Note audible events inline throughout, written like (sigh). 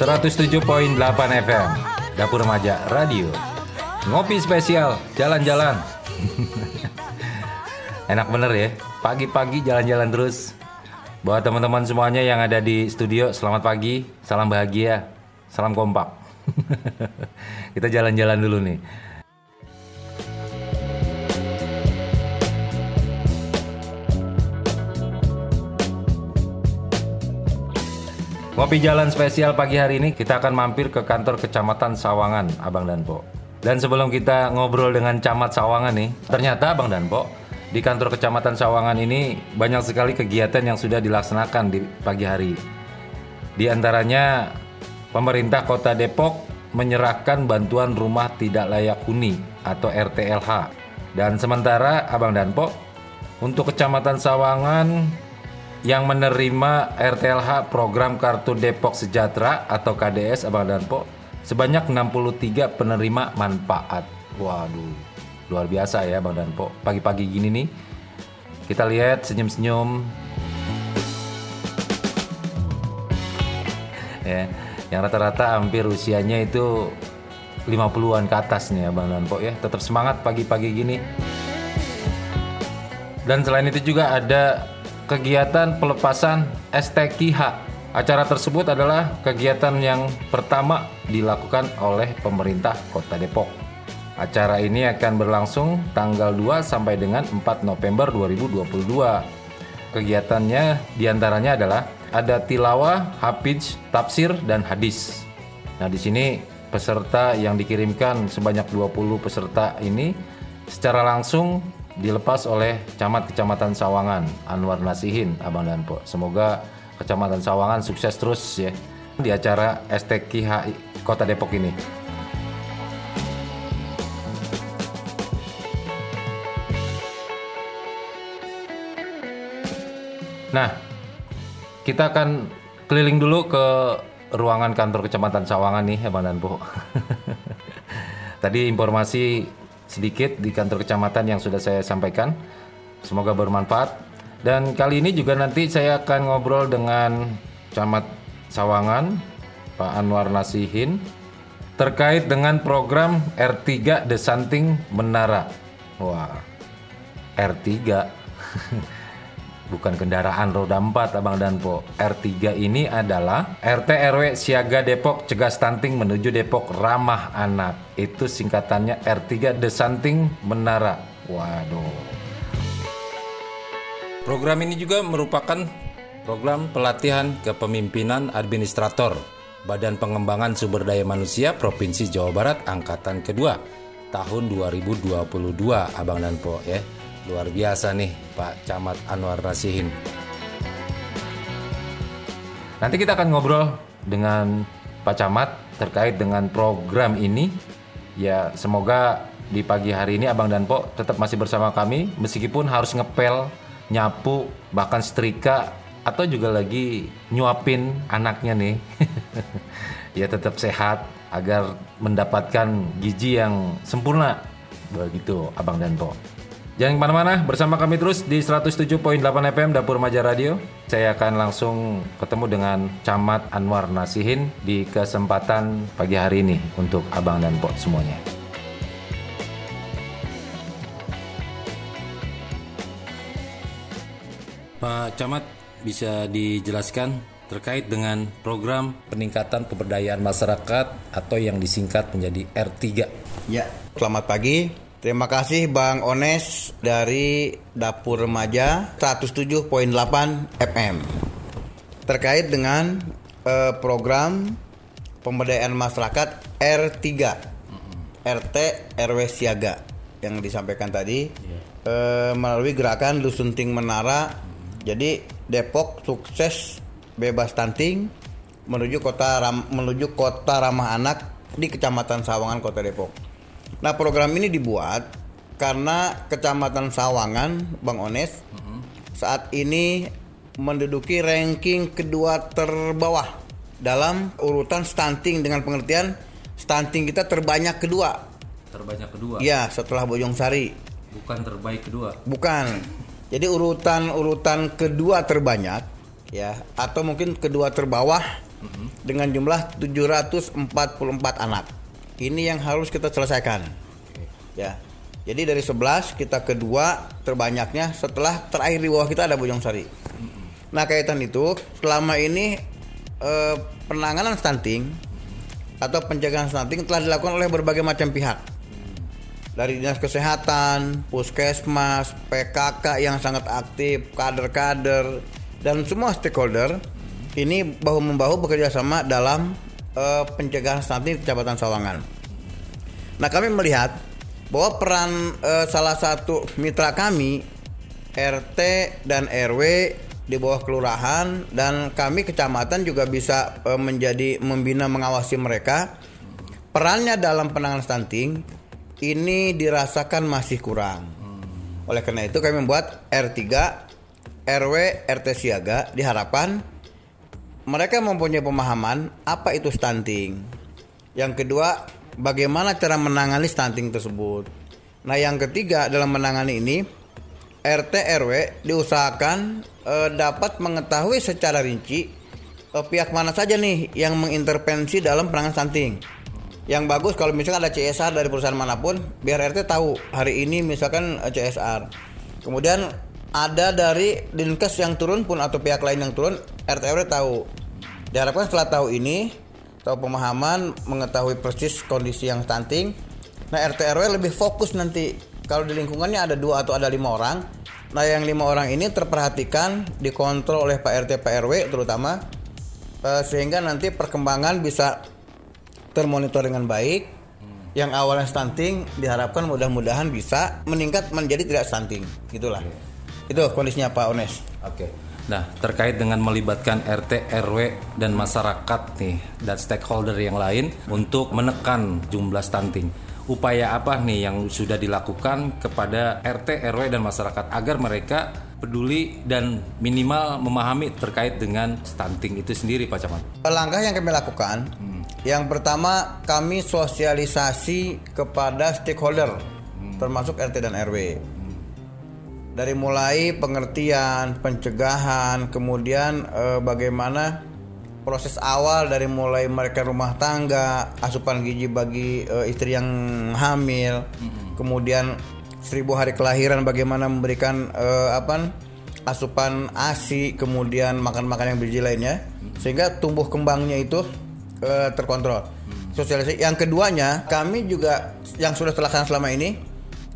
107.8 FM Dapur Remaja Radio. Ngopi spesial Jalan-jalan. (laughs) Enak bener ya Pagi-pagi jalan-jalan terus. Buat teman-teman semuanya yang ada di studio Selamat pagi Salam bahagia Salam kompak. (laughs) Kita jalan-jalan dulu nih Ngopi jalan spesial pagi hari ini kita akan mampir ke kantor Kecamatan Sawangan, Abang dan Po. Dan sebelum kita ngobrol dengan Camat Sawangan nih, ternyata Abang dan Po, di kantor Kecamatan Sawangan ini banyak sekali kegiatan yang sudah dilaksanakan di pagi hari. Di antaranya pemerintah Kota Depok menyerahkan bantuan rumah tidak layak huni atau RTLH. Dan sementara Abang dan Po, untuk Kecamatan Sawangan yang menerima RTLH program Kartu Depok Sejahtera atau KDS Abang dan Po sebanyak 63 penerima manfaat. Waduh, luar biasa ya Bang dan Po. Pagi-pagi gini nih, kita lihat senyum-senyum. ya, yang rata-rata hampir usianya itu 50-an ke atas nih ya Bang dan Po ya. Tetap semangat pagi-pagi gini. Dan selain itu juga ada kegiatan pelepasan STKH. Acara tersebut adalah kegiatan yang pertama dilakukan oleh pemerintah Kota Depok. Acara ini akan berlangsung tanggal 2 sampai dengan 4 November 2022. Kegiatannya di antaranya adalah ada tilawah, hafiz, tafsir, dan hadis. Nah di sini peserta yang dikirimkan sebanyak 20 peserta ini secara langsung dilepas oleh Camat Kecamatan Sawangan Anwar Nasihin Abang dan Po. Semoga Kecamatan Sawangan sukses terus ya di acara STKH Kota Depok ini. Nah, kita akan keliling dulu ke ruangan kantor Kecamatan Sawangan nih, Abang dan Po. (laughs) Tadi informasi sedikit di kantor kecamatan yang sudah saya sampaikan. Semoga bermanfaat. Dan kali ini juga nanti saya akan ngobrol dengan Camat Sawangan, Pak Anwar Nasihin, terkait dengan program R3 Desanting Menara. Wah, R3 (laughs) bukan kendaraan roda 4 Abang dan Po. R3 ini adalah RT RW Siaga Depok Cegah Stunting menuju Depok Ramah Anak. Itu singkatannya R3 Desanting Menara. Waduh. Program ini juga merupakan program pelatihan kepemimpinan administrator Badan Pengembangan Sumber Daya Manusia Provinsi Jawa Barat angkatan kedua tahun 2022 Abang dan Po ya. Luar biasa nih Pak Camat Anwar Nasihin. Nanti kita akan ngobrol dengan Pak Camat terkait dengan program ini. Ya semoga di pagi hari ini Abang dan Po tetap masih bersama kami meskipun harus ngepel, nyapu, bahkan setrika atau juga lagi nyuapin anaknya nih. (laughs) ya tetap sehat agar mendapatkan gizi yang sempurna. Begitu Abang dan Po. Jangan ke mana-mana, bersama kami terus di 107.8 FM Dapur Maja Radio. Saya akan langsung ketemu dengan Camat Anwar Nasihin di kesempatan pagi hari ini untuk Abang dan Pok semuanya. Pak Camat, bisa dijelaskan terkait dengan program peningkatan pemberdayaan masyarakat atau yang disingkat menjadi R3. Ya, selamat pagi. Terima kasih Bang Ones dari Dapur Remaja 107.8 FM. Terkait dengan eh, program pemberdayaan masyarakat R3 RT RW Siaga yang disampaikan tadi eh, melalui gerakan Lusunting Menara. Jadi Depok sukses bebas stunting menuju kota ram, menuju kota ramah anak di Kecamatan Sawangan Kota Depok. Nah program ini dibuat karena Kecamatan Sawangan, Bang Ones, saat ini menduduki ranking kedua terbawah dalam urutan stunting dengan pengertian stunting kita terbanyak kedua. Terbanyak kedua. Ya setelah Bojong Sari. Bukan terbaik kedua. Bukan. Jadi urutan urutan kedua terbanyak ya atau mungkin kedua terbawah dengan jumlah 744 anak. Ini yang harus kita selesaikan. Ya. Jadi dari 11 kita kedua terbanyaknya setelah terakhir di bawah kita ada Bojong Sari. Nah kaitan itu selama ini eh, penanganan stunting atau pencegahan stunting telah dilakukan oleh berbagai macam pihak dari dinas kesehatan, puskesmas, PKK yang sangat aktif, kader-kader dan semua stakeholder ini bahu membahu bekerja sama dalam uh, pencegahan stunting Kecamatan Sawangan. Nah kami melihat bahwa peran uh, salah satu mitra kami RT dan RW di bawah kelurahan dan kami kecamatan juga bisa uh, menjadi membina mengawasi mereka. Perannya dalam penanganan stunting ini dirasakan masih kurang. Oleh karena itu kami membuat R3 RW RT siaga diharapkan mereka mempunyai pemahaman apa itu stunting. Yang kedua, bagaimana cara menangani stunting tersebut. Nah, yang ketiga dalam menangani ini RT RW diusahakan eh, dapat mengetahui secara rinci eh, pihak mana saja nih yang mengintervensi dalam penanganan stunting yang bagus kalau misalkan ada CSR dari perusahaan mana pun biar RT tahu hari ini misalkan eh, CSR kemudian ada dari dinkes yang turun pun atau pihak lain yang turun RT RW tahu diharapkan setelah tahu ini tahu pemahaman mengetahui persis kondisi yang stunting nah RT RW lebih fokus nanti kalau di lingkungannya ada dua atau ada lima orang nah yang lima orang ini terperhatikan dikontrol oleh Pak RT Pak RW terutama eh, sehingga nanti perkembangan bisa termonitor dengan baik. Yang awalnya stunting diharapkan mudah-mudahan bisa meningkat menjadi tidak stunting, gitulah. Okay. Itu kondisinya Pak Ones. Oke. Okay. Nah, terkait dengan melibatkan RT, RW dan masyarakat nih dan stakeholder yang lain untuk menekan jumlah stunting. Upaya apa nih yang sudah dilakukan kepada RT, RW dan masyarakat agar mereka peduli dan minimal memahami terkait dengan stunting itu sendiri Pak Camat? Langkah yang kami lakukan hmm yang pertama kami sosialisasi kepada stakeholder hmm. termasuk RT dan RW. Dari mulai pengertian, pencegahan, kemudian eh, bagaimana proses awal dari mulai mereka rumah tangga, asupan gizi bagi eh, istri yang hamil, hmm. kemudian seribu hari kelahiran bagaimana memberikan eh, apa asupan ASI, kemudian makan-makan yang bergizi lainnya, hmm. sehingga tumbuh kembangnya itu uh, terkontrol. Hmm. Sosialisasi. Yang keduanya, kami juga yang sudah terlaksana selama ini,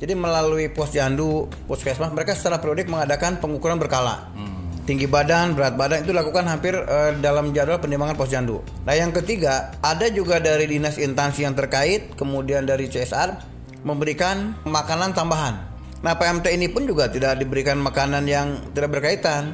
jadi melalui pos jandu, puskesmas, mereka secara periodik mengadakan pengukuran berkala. Hmm. Tinggi badan, berat badan itu dilakukan hampir uh, dalam jadwal penimbangan pos jandu. Nah yang ketiga, ada juga dari dinas instansi yang terkait, kemudian dari CSR memberikan makanan tambahan. Nah PMT ini pun juga tidak diberikan makanan yang tidak berkaitan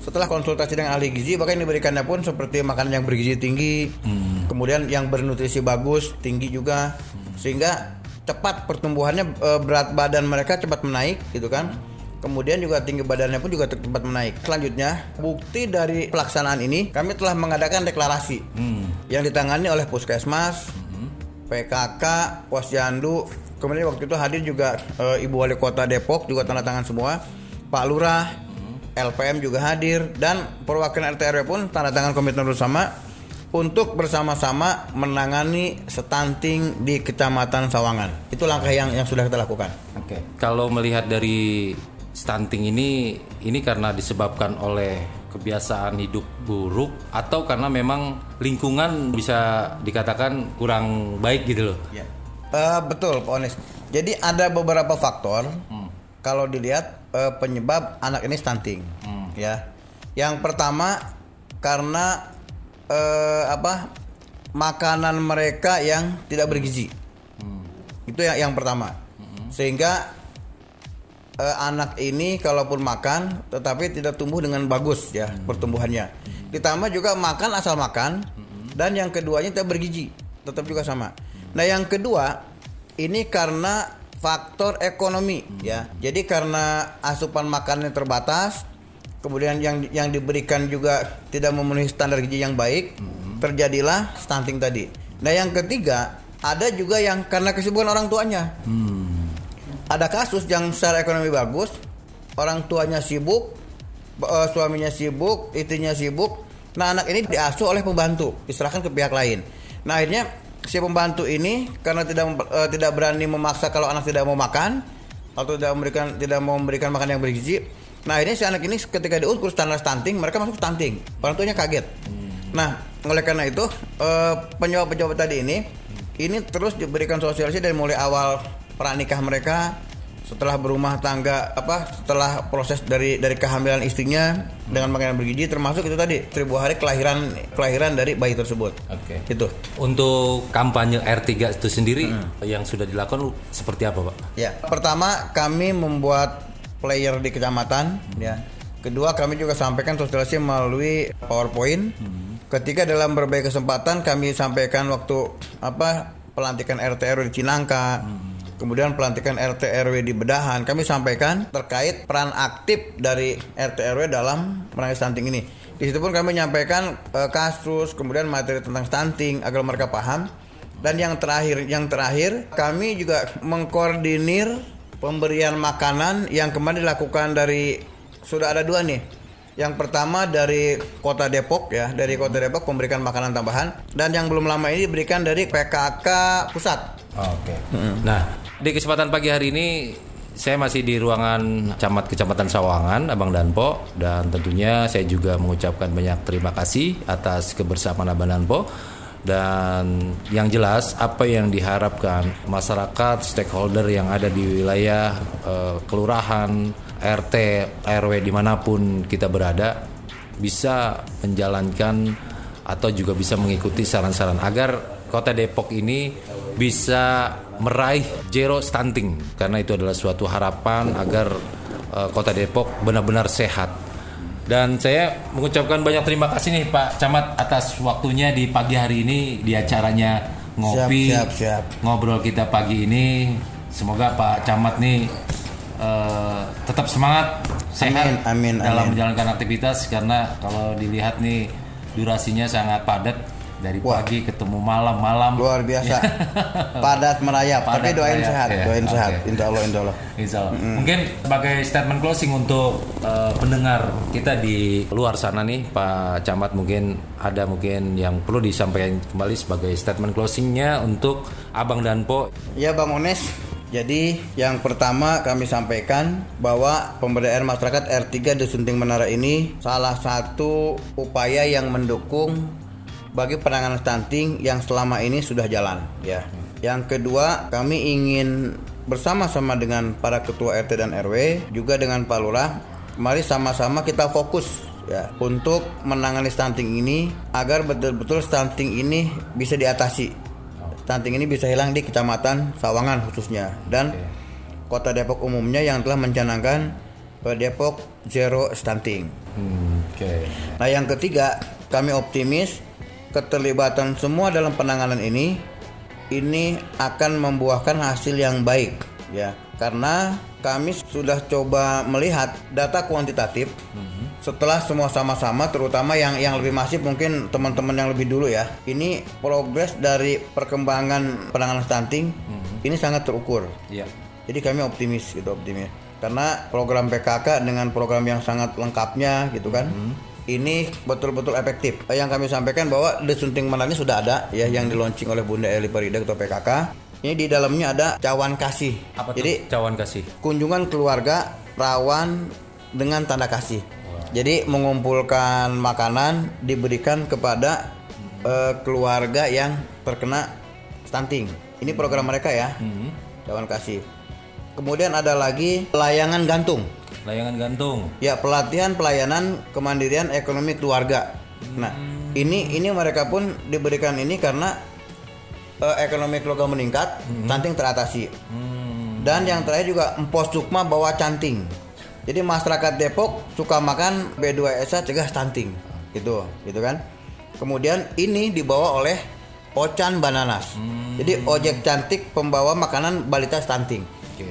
setelah konsultasi dengan ahli gizi bahkan diberikannya pun seperti makanan yang bergizi tinggi hmm. kemudian yang bernutrisi bagus tinggi juga hmm. sehingga cepat pertumbuhannya e, berat badan mereka cepat menaik gitu kan. Kemudian juga tinggi badannya pun juga cepat menaik. Selanjutnya bukti dari pelaksanaan ini kami telah mengadakan deklarasi. Hmm. yang ditangani oleh puskesmas hmm. PKK Posyandu. Kemudian waktu itu hadir juga e, Ibu Wali Kota Depok juga tanda tangan semua. Pak Lurah LPM juga hadir. Dan perwakilan RT RW pun tanda tangan komitmen bersama untuk bersama-sama menangani stunting di Kecamatan Sawangan. Itu langkah yang yang sudah kita lakukan. Oke. Okay. Kalau melihat dari stunting ini ini karena disebabkan oleh kebiasaan hidup buruk atau karena memang lingkungan bisa dikatakan kurang baik gitu loh. Ya. Uh, betul, Pak Onis. Jadi ada beberapa faktor. Hmm kalau dilihat uh, penyebab anak ini stunting hmm. ya yang pertama karena uh, apa makanan mereka yang tidak bergizi hmm. itu yang yang pertama hmm. sehingga uh, anak ini kalaupun makan tetapi tidak tumbuh dengan bagus ya hmm. pertumbuhannya hmm. ditambah juga makan asal makan hmm. dan yang keduanya tidak bergizi tetap juga sama nah yang kedua ini karena faktor ekonomi hmm. ya. Jadi karena asupan makannya terbatas, kemudian yang yang diberikan juga tidak memenuhi standar gizi yang baik, hmm. terjadilah stunting tadi. Nah, yang ketiga, ada juga yang karena kesibukan orang tuanya. Hmm. Ada kasus yang secara ekonomi bagus, orang tuanya sibuk, uh, suaminya sibuk, istrinya sibuk, Nah anak ini diasuh oleh pembantu, diserahkan ke pihak lain. Nah akhirnya si pembantu ini karena tidak uh, tidak berani memaksa kalau anak tidak mau makan atau tidak memberikan tidak mau memberikan makan yang bergizi. Nah ini si anak ini ketika diukur standar stunting mereka masuk stunting. Orang tuanya kaget. Nah oleh karena itu uh, penyebab-penyebab tadi ini ini terus diberikan sosialisasi dari mulai awal pranikah mereka setelah berumah tangga apa setelah proses dari dari kehamilan istrinya dengan makanan bergizi termasuk itu tadi seribu hari kelahiran kelahiran dari bayi tersebut. Oke. Itu. Untuk kampanye R3 itu sendiri yang sudah dilakukan seperti apa, Pak? Ya, pertama kami membuat player di kecamatan ya. Kedua kami juga sampaikan sosialisasi melalui PowerPoint. Ketika dalam berbagai kesempatan kami sampaikan waktu apa pelantikan RT RW di Cinangka. Kemudian pelantikan RT RW di Bedahan, kami sampaikan terkait peran aktif dari RT RW dalam menangani stunting ini. Di situ pun kami menyampaikan eh, kasus, kemudian materi tentang stunting agar mereka paham. Dan yang terakhir, yang terakhir kami juga mengkoordinir pemberian makanan yang kemarin dilakukan dari sudah ada dua nih. Yang pertama dari Kota Depok ya, dari Kota Depok memberikan makanan tambahan dan yang belum lama ini diberikan dari PKK pusat. Oke. Nah, di kesempatan pagi hari ini saya masih di ruangan Camat Kecamatan Sawangan, Abang Danpo, dan tentunya saya juga mengucapkan banyak terima kasih atas kebersamaan Abang Danpo. Dan yang jelas apa yang diharapkan masyarakat stakeholder yang ada di wilayah eh, kelurahan, RT, RW di mana pun kita berada bisa menjalankan atau juga bisa mengikuti saran-saran agar kota Depok ini bisa meraih zero stunting karena itu adalah suatu harapan agar eh, kota Depok benar-benar sehat. Dan saya mengucapkan banyak terima kasih nih Pak Camat atas waktunya di pagi hari ini di acaranya ngopi Siap, siap, siap. ngobrol kita pagi ini. Semoga Pak Camat nih eh, tetap semangat, sehat Amin, amin, dalam amin. menjalankan aktivitas karena kalau dilihat nih durasinya sangat padat dari Wah. pagi ketemu malam-malam. Luar biasa. (laughs) Padat merayap, tapi Padat doain merayap, sehat, ya. doain Oke. sehat. Insya Allah, insya Allah. (laughs) Insya Allah. Mungkin sebagai statement closing untuk eh, pendengar kita di luar sana nih, Pak Camat mungkin ada mungkin yang perlu disampaikan kembali sebagai statement closingnya untuk Abang Danpo. Ya Bang Ones, jadi yang pertama kami sampaikan bahwa pemberdayaan masyarakat R3 di Sunting Menara ini salah satu upaya yang mendukung bagi penanganan stunting yang selama ini sudah jalan ya. Yang kedua, kami ingin bersama-sama dengan para ketua RT dan RW juga dengan Pak Lurah, mari sama-sama kita fokus ya untuk menangani stunting ini agar betul-betul stunting ini bisa diatasi stunting ini bisa hilang di kecamatan Sawangan khususnya dan kota Depok umumnya yang telah mencanangkan eh, Depok zero stunting. Oke. Nah yang ketiga kami optimis keterlibatan semua dalam penanganan ini ini akan membuahkan hasil yang baik ya. Karena kami sudah coba melihat data kuantitatif. Setelah semua sama-sama terutama yang yang lebih masif mungkin teman-teman yang lebih dulu ya. Ini progres dari perkembangan penanganan stunting ini sangat terukur. Iya. jadi kami optimis gitu optimis. Karena program PKK dengan program yang sangat lengkapnya gitu kan ini betul-betul efektif yang kami sampaikan bahwa di Sunting Menara ini sudah ada ya yang di launching oleh Bunda Eli Parida ketua PKK ini di dalamnya ada cawan kasih Apa jadi cawan kasih? kunjungan keluarga rawan dengan tanda kasih. Jadi mengumpulkan makanan diberikan kepada eh, keluarga yang terkena stunting. Ini program mereka ya. Cawan kasih. Kemudian ada lagi layangan gantung. Layangan gantung. Ya, pelatihan pelayanan kemandirian ekonomi keluarga. Nah, ini ini mereka pun diberikan ini karena eh, ekonomi keluarga meningkat, stunting teratasi. Dan yang terakhir juga Empos Sukma bawa canting. Jadi masyarakat Depok suka makan B2SA cegah stunting. Gitu, gitu kan. Kemudian ini dibawa oleh Ocan Bananas. Jadi ojek cantik pembawa makanan balita stunting.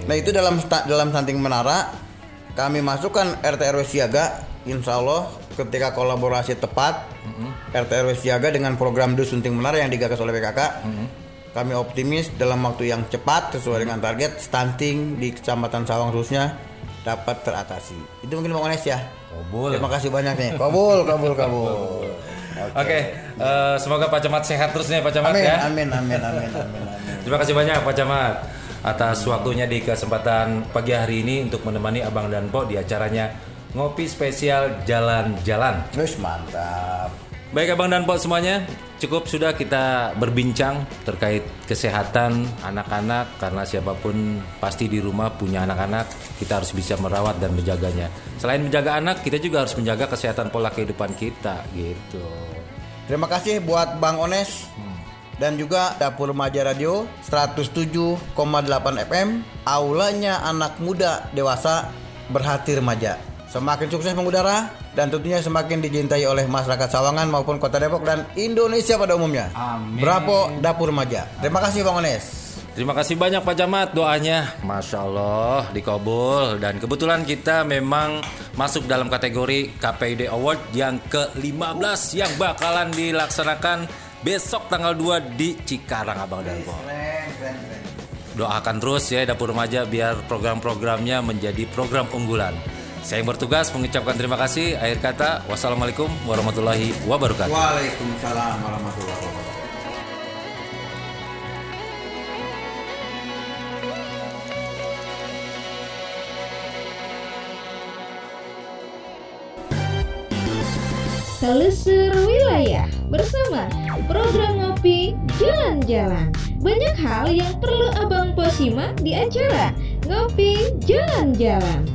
Nah, itu dalam dalam stunting menara kami masukkan RT RW siaga insya Allah ketika kolaborasi tepat RT RW siaga dengan program Dus Sunting Menara yang digagas oleh PKK kami optimis dalam waktu yang cepat sesuai dengan target stunting di Kecamatan Sawang khususnya dapat teratasi. Itu mungkin Bang Ones ya. Kobul. Terima kasih banyak nih. Kabul, kabul, kabul. (laughs) Oke, eh, semoga Pak Camat sehat terus nih Pak Camat Amin, ya. amin, amin, amin, amin, amin. Terima kasih banyak Pak Camat atas waktunya di kesempatan pagi hari ini untuk menemani Abang dan Po di acaranya Ngopi Spesial Jalan-Jalan. Terus mantap. Baik Abang dan Po semuanya, cukup sudah kita berbincang terkait kesehatan anak-anak karena siapa pun pasti di rumah punya anak-anak, kita harus bisa merawat dan menjaganya. Selain menjaga anak, kita juga harus menjaga kesehatan pola kehidupan kita gitu. Terima kasih buat Bang Ones dan juga Dapur Remaja Radio 107,8 FM. Aulanya anak muda dewasa berhati remaja. Semakin sukses mengudara dan tentunya semakin dicintai oleh masyarakat Sawangan maupun Kota Depok dan Indonesia pada umumnya. Amin. Bravo Dapur Remaja. Terima kasih Bang Ones. Terima kasih banyak Pak Camat doanya Masya Allah dikabul Dan kebetulan kita memang masuk dalam kategori KPID Award yang ke-15 Yang bakalan dilaksanakan besok tanggal 2 di Cikarang Abang dan Po Doakan terus ya Dapur Remaja biar program-programnya menjadi program unggulan. Saya yang bertugas mengucapkan terima kasih. Akhir kata Wassalamualaikum warahmatullahi wabarakatuh. Waalaikumsalam warahmatullahi wabarakatuh. Telusur Wilayah program ngopi jalan-jalan. Banyak hal yang perlu Abang Po simak di acara Ngopi Jalan-Jalan.